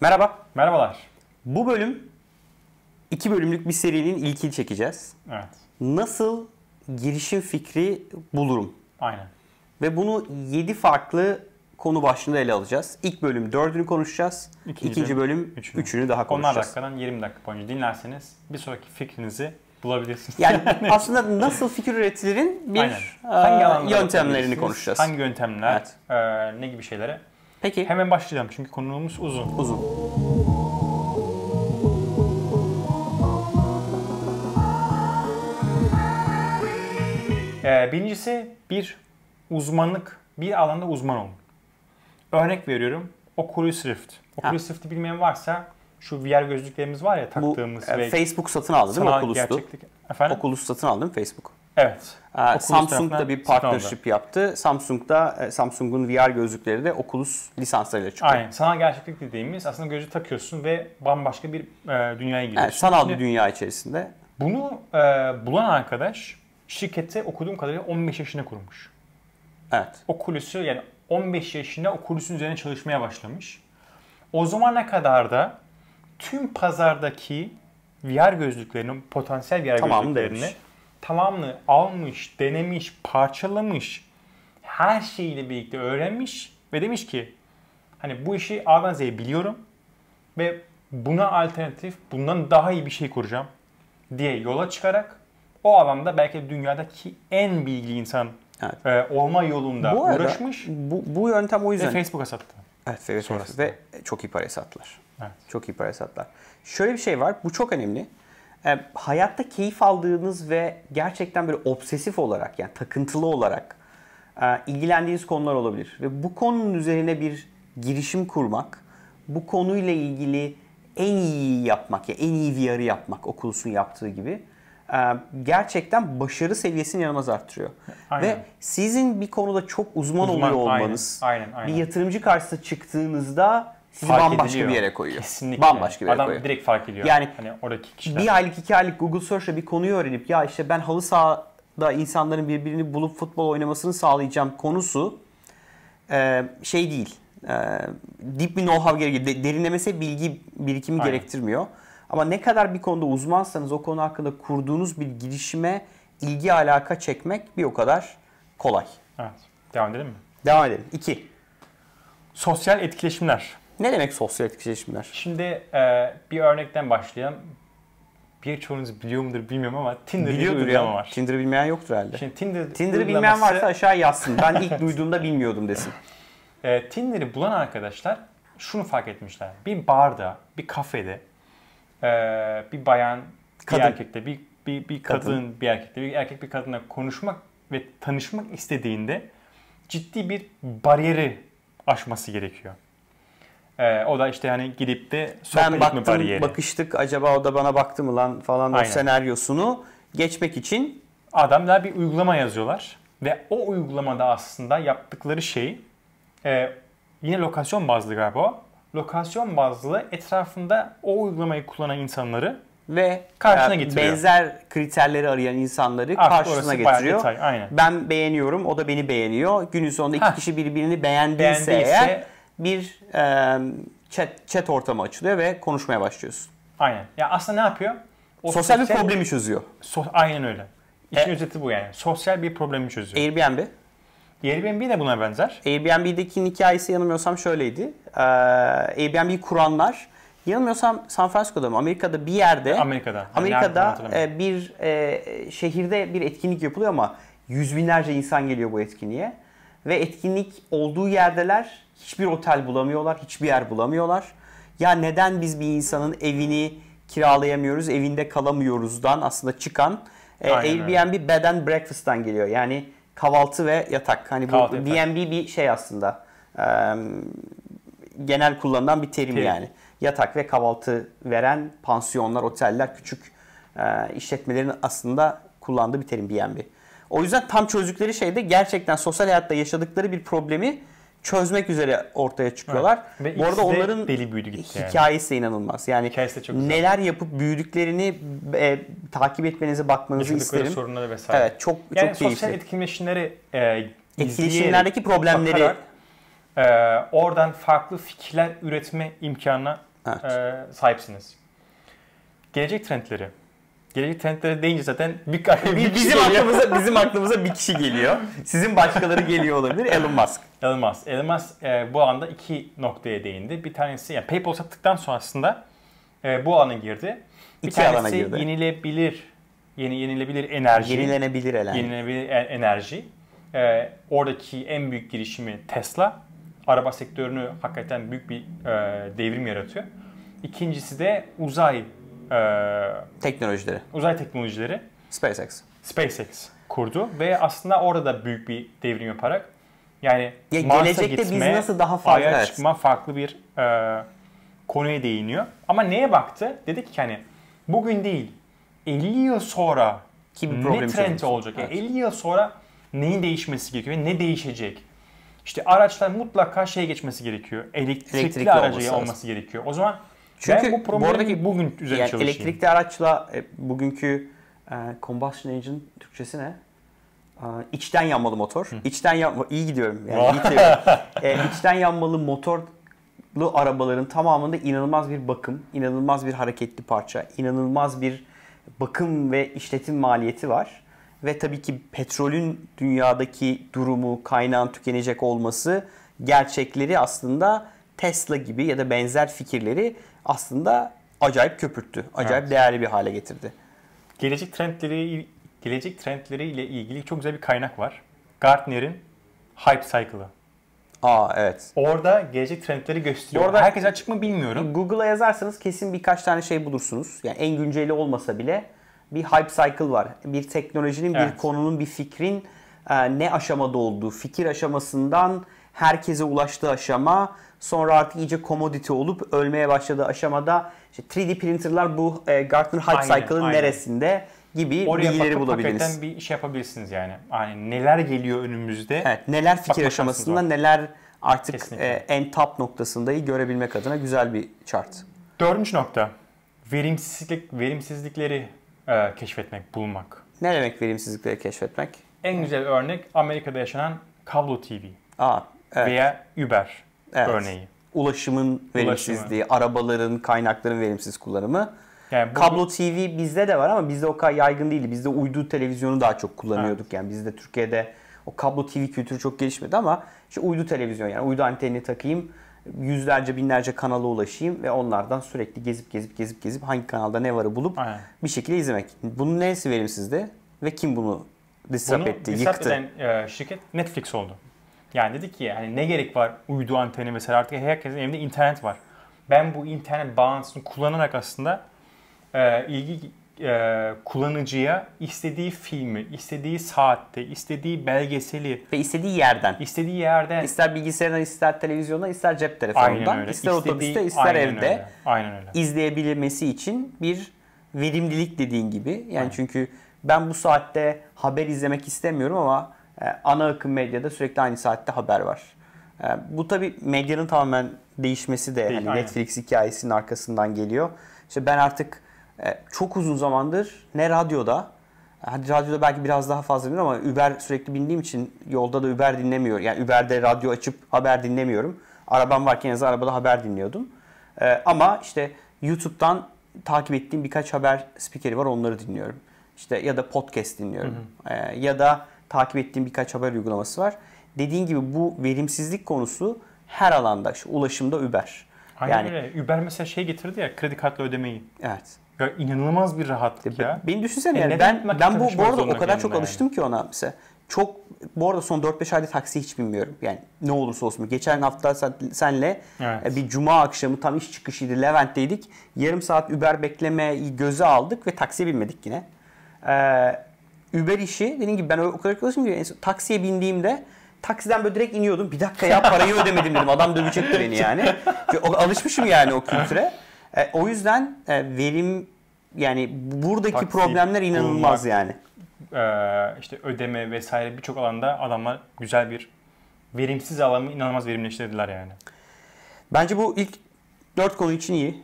Merhaba. Merhabalar. Bu bölüm iki bölümlük bir serinin ilkini çekeceğiz. Evet. Nasıl girişim fikri bulurum? Aynen. Ve bunu 7 farklı konu başlığında ele alacağız. İlk bölüm dördünü konuşacağız. İkinci İkinci, bölüm bölüm üçünü. üçünü, daha 10'ar konuşacağız. dakikadan 20 dakika boyunca dinlerseniz bir sonraki fikrinizi bulabilirsiniz. Yani aslında nasıl fikir üretilerin bir Aynen. e, alanlarda yöntemlerini konuşacağız. Hangi yöntemler, Evet. e, ne gibi şeylere? Peki. Hemen başlayalım çünkü konuğumuz uzun. Uzun. E, birincisi bir uzmanlık, bir alanda uzman olun. Örnek veriyorum Oculus Rift. Oculus Rift'i bilmeyen varsa şu VR gözlüklerimiz var ya Bu taktığımız e, ve Facebook satın aldı değil mi Oculus'tu? gerçeklik. Efendim? Oculus satın aldı değil mi Facebook? Evet. Ee, Oculus Samsung tarafından da bir partnership yaptı. Samsung da e, Samsung'un VR gözlükleri de Oculus lisanslarıyla çıkıyor. Aynen. Sanal gerçeklik dediğimiz aslında gözü takıyorsun ve bambaşka bir e, dünyaya giriyorsun. Yani sanal bir dünya içerisinde. Bunu e, bulan arkadaş şirketi okuduğum kadarıyla 15 yaşında kurmuş. Evet. Oculus'u yani 15 yaşında Oculus'un üzerine çalışmaya başlamış. O zamana kadar da tüm pazardaki VR gözlüklerinin, potansiyel VR Tamamını gözlüklerini denemiş. Tamamını almış, denemiş, parçalamış, her şeyiyle birlikte öğrenmiş ve demiş ki hani bu işi A'dan Z'ye biliyorum ve buna alternatif, bundan daha iyi bir şey kuracağım diye yola çıkarak o alanda belki dünyadaki en bilgili insan Evet. e, olma yolunda Bu arada uğraşmış bu, bu yöntem o ve yüzden. Facebook'a sattı. Evet, ve, sonrasında. ve çok iyi paraya sattılar. Evet. Çok iyi paraya sattılar. Şöyle bir şey var, bu çok önemli. E, hayatta keyif aldığınız ve gerçekten böyle obsesif olarak yani takıntılı olarak e, ilgilendiğiniz konular olabilir. Ve bu konunun üzerine bir girişim kurmak, bu konuyla ilgili en iyi yapmak, yani en iyi VR'ı yapmak Oculus'un yaptığı gibi e, gerçekten başarı seviyesini inanılmaz arttırıyor. Aynen. Ve sizin bir konuda çok uzman, Uzman, oluyor aynen, olmanız, aynen, aynen. bir yatırımcı karşısına çıktığınızda sizi Fark bambaşka ediliyor. bir yere koyuyor. Kesinlikle. Bambaşka bir yere Adam koyuyor. direkt fark ediyor. Yani hani oradaki kişiler. Bir aylık, iki aylık Google Search'la bir konuyu öğrenip ya işte ben halı sahada insanların birbirini bulup futbol oynamasını sağlayacağım konusu e, şey değil. E, deep bir know-how gerekiyor. De- Derinlemesi bilgi birikimi Aynen. gerektirmiyor. Ama ne kadar bir konuda uzmansanız o konu hakkında kurduğunuz bir girişime ilgi alaka çekmek bir o kadar kolay. Evet. Devam edelim mi? Devam edelim. 2. Sosyal etkileşimler. Ne demek sosyal etkileşimler? Şimdi e, bir örnekten başlayalım. Birçoğunuz biliyor mudur bilmiyorum ama Tinder diye bir Biliyordur uygulama var. Tinder'ı bilmeyen yoktur herhalde. Şimdi Tinder Tinder'ı bilmeyen varsa aşağı yazsın. Ben ilk duyduğumda bilmiyordum desin. E, Tinder'ı bulan arkadaşlar şunu fark etmişler. Bir barda, bir kafede, e, bir bayan, Kadın. bir erkekle, bir, bir, bir kadın, Kadın. bir erkekle, bir erkek bir kadınla konuşmak ve tanışmak istediğinde ciddi bir bariyeri aşması gerekiyor. E, o da işte hani gidip de ben baktım, bariyeri. bakıştık acaba o da bana baktı mı lan falan o Aynen. senaryosunu geçmek için Adamlar bir uygulama yazıyorlar ve o uygulamada aslında yaptıkları şey e, yine lokasyon bazlı galiba o. Lokasyon bazlı etrafında o uygulamayı kullanan insanları ve Karşına e, getiriyor. benzer kriterleri arayan insanları Artık karşısına getiriyor. detay, aynen. Ben beğeniyorum, o da beni beğeniyor. Günün sonunda iki Heh. kişi birbirini beğendiyse, Beğendiyse- eğer bir e, chat, chat ortamı açılıyor ve konuşmaya başlıyorsun. aynen. Ya aslında ne yapıyor? O sosyal bir problemi çözüyor. So- aynen öyle. İşin E- özeti bu yani. Sosyal bir problemi çözüyor. Airbnb. Airbnb de buna benzer. Airbnb'deki hikayesi yanılmıyorsam şöyleydi. Ee, Airbnb kuranlar yanılmıyorsam San Francisco'da mı Amerika'da bir yerde Amerika'da. Amerika'da e, bir e, şehirde bir etkinlik yapılıyor ama yüz binlerce insan geliyor bu etkinliğe. Ve etkinlik olduğu yerdeler hiçbir otel bulamıyorlar, hiçbir yer bulamıyorlar. Ya neden biz bir insanın evini kiralayamıyoruz, evinde kalamıyoruzdan aslında çıkan e, Aynen öyle. Airbnb bed and breakfast'tan geliyor. Yani kahvaltı ve yatak. Hani bu Kahvaltı, yatak. B&B bir şey aslında. Ee, genel kullanılan bir terim, Terim. yani. Yatak ve kahvaltı veren pansiyonlar, oteller, küçük e, işletmelerin aslında kullandığı bir terim B&B. O yüzden tam çözdükleri şey de gerçekten sosyal hayatta yaşadıkları bir problemi çözmek üzere ortaya çıkıyorlar. Evet. Ve Bu arada onların deli büyüdü gitti yani. hikayesi de inanılmaz. Yani Hikayesi de çok güzel. neler yapıp büyüdüklerini e, takip etmenizi, bakmanızı Yaşadıkları isterim. sorunları vesaire. Evet, çok Yani çok keyifli. sosyal etkileşimleri e, Etkileşimlerdeki problemleri bakarak e, oradan farklı fikirler üretme imkanına Evet. e, sahipsiniz. Gelecek trendleri. Gelecek trendleri deyince zaten bir, bir, bizim aklımıza bizim aklımıza bir kişi geliyor. Sizin başkaları geliyor olabilir. Elon Musk. Elon Musk. Elon Musk e, bu alanda iki noktaya değindi. Bir tanesi yani PayPal sattıktan sonrasında e, bu alana girdi. Bir İki alana tanesi girdi. yenilebilir yeni yenilebilir enerji. Yenilenebilir enerji. Yenilenebilir e- enerji. E, oradaki en büyük girişimi Tesla. Araba sektörünü hakikaten büyük bir e, devrim yaratıyor. İkincisi de uzay e, Teknolojileri. uzay teknolojileri. SpaceX. SpaceX kurdu ve aslında orada da büyük bir devrim yaparak yani Ya Mars'a gelecekte biz gitme, nasıl daha fazla- Ay'a evet. çıkma farklı bir e, konuya değiniyor. Ama neye baktı? Dedi ki hani bugün değil 50 yıl sonra Ki bir ne problemi trend olacak? Yani Evet. 50 yıl sonra neyin değişmesi gerekiyor ve ne değişecek? İşte araçlar mutlaka şeye geçmesi gerekiyor. Elektrikli, Elektrikli aracı olması olması, gerekiyor. O zaman Çünkü ben bu problemi buradaki- bugün üzerine Yani çalışayım. elektrikli araçla e, bugünkü e, combustion engine Türkçesi ne? E, içten yanmalı motor. İçten yanma iyi gidiyorum. Yani iyi gidiyorum. e, içten yanmalı motorlu arabaların tamamında inanılmaz bir bakım, inanılmaz bir hareketli parça, inanılmaz bir bakım ve işletim maliyeti var. Ve tabii ki petrolün dünyadaki durumu, kaynağın tükenecek olması gerçekleri aslında Tesla gibi ya da benzer fikirleri aslında acayip köpürttü. Acayip Evet. değerli bir hale getirdi. Gelecek trendleri gelecek trendleri ile ilgili çok güzel bir kaynak var. Gartner'in Hype Cycle'ı. Aa evet. Orada gelecek trendleri gösteriyor. Bu arada- Herkes açık mı bilmiyorum. Google'a yazarsanız kesin birkaç tane şey bulursunuz. Yani en günceli olmasa bile bir hype cycle var. Bir teknolojinin, bir Evet. konunun, bir fikrin e, ne aşamada olduğu, fikir aşamasından herkese ulaştığı aşama, sonra artık iyice commodity olup ölmeye başladığı aşamada işte 3D printerlar bu e, Gartner Hype Aynen, Cycle'ın aynen. neresinde gibi Oraya bilgileri bulabilirsiniz. hakikaten bir iş yapabilirsiniz yani. Hani neler geliyor önümüzde. Evet, neler fikir aşamasında, neler artık Kesinlikle. e, en top noktasındayı görebilmek adına güzel bir chart. Dördüncü nokta. Verimsizlik, verimsizlikleri e, keşfetmek, bulmak. Ne demek verimsizlikleri keşfetmek? En güzel örnek Amerika'da yaşanan kablo TV Aa, evet. veya Uber Evet. örneği. ulaşımın verimsizliği, arabaların, kaynakların verimsiz kullanımı. Yani bu- Kablo TV bizde de var ama bizde o kadar yaygın değildi. Bizde uydu televizyonu daha çok kullanıyorduk. Yani bizde Türkiye'de o kablo TV kültürü çok gelişmedi ama işte uydu televizyon yani uydu antenini takayım, yüzlerce binlerce kanala ulaşayım ve onlardan sürekli gezip gezip gezip gezip hangi kanalda ne varı bulup Aynen. bir şekilde izlemek. Bunun neresi verimsizdi ve kim bunu disrupt Bunu etti, disrupt yıktı? eden e, şirket Netflix oldu. Yani dedi ki hani ne gerek var uydu anteni mesela artık herkesin evinde internet var. Ben bu internet bağlantısını kullanarak aslında e, ilgi e, kullanıcıya istediği filmi, istediği saatte, istediği belgeseli, Ve istediği yerden. istediği yerden İster bilgisayardan, ister televizyondan, ister cep telefonundan, öyle. ister İstediği- otobüste, ister aynen evde öyle. Aynen öyle. izleyebilmesi için bir verimlilik dediğin gibi. Yani çünkü ben bu saatte haber izlemek istemiyorum ama ana akım medyada sürekli aynı saatte haber var. E, bu tabi medyanın tamamen değişmesi de Değil, hani aynen. Netflix hikayesinin arkasından geliyor. İşte ben artık e, çok uzun zamandır ne radyoda Hadi radyoda belki biraz daha fazla bilmiyorum ama Uber sürekli bindiğim için yolda da Uber dinlemiyor. Yani Uber'de radyo açıp haber dinlemiyorum. Arabam varken en azından arabada haber dinliyordum. Ee, ama işte YouTube'dan takip ettiğim birkaç haber spikeri var onları dinliyorum. İşte ya da podcast dinliyorum. Ee, ya da takip ettiğim birkaç haber uygulaması var. Dediğin gibi bu verimsizlik konusu her alanda. İşte ulaşımda Uber. Aynen yani öyle. Uber mesela şey getirdi ya kredi kartla ödemeyi. evet. Ya inanılmaz bir rahatlık ya. Beni düşünsene E yani ben ben bu, bu arada o kadar çok kendine alıştım ki ona mesela. Çok bu arada son 4-5 ayda taksi hiç bilmiyorum. Yani ne olursa olsun. Geçen hafta sen, senle Evet. e, bir cuma akşamı tam iş çıkışıydı Levent'teydik. Yarım saat Uber beklemeyi göze aldık ve taksiye binmedik yine. Ee, Uber işi dediğim gibi ben o kadar alıştım ki taksiye bindiğimde taksiden böyle direkt iniyordum. Bir dakika ya parayı ödemedim dedim. Adam dövecekti beni yani. Çünkü alışmışım yani o kültüre. E, o yüzden e, verim yani buradaki Taksi, problemler inanılmaz bulmak. yani. Ee, işte ödeme vesaire birçok alanda adamlar güzel bir verimsiz alanı inanılmaz verimleştirdiler yani. Bence bu ilk 4 konu için iyi.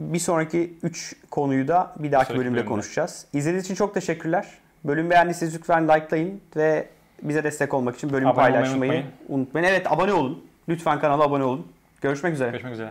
Bir sonraki 3 konuyu da bir dahaki sonraki bölümde bölümde. konuşacağız. İzlediğiniz için çok teşekkürler. Bölüm beğendiyseniz lütfen likelayın ve bize destek olmak için bölümü Abone paylaşmayı unutmayın. unutmayın. Evet abone olun. Lütfen kanala abone olun. Görüşmek üzere. Görüşmek üzere.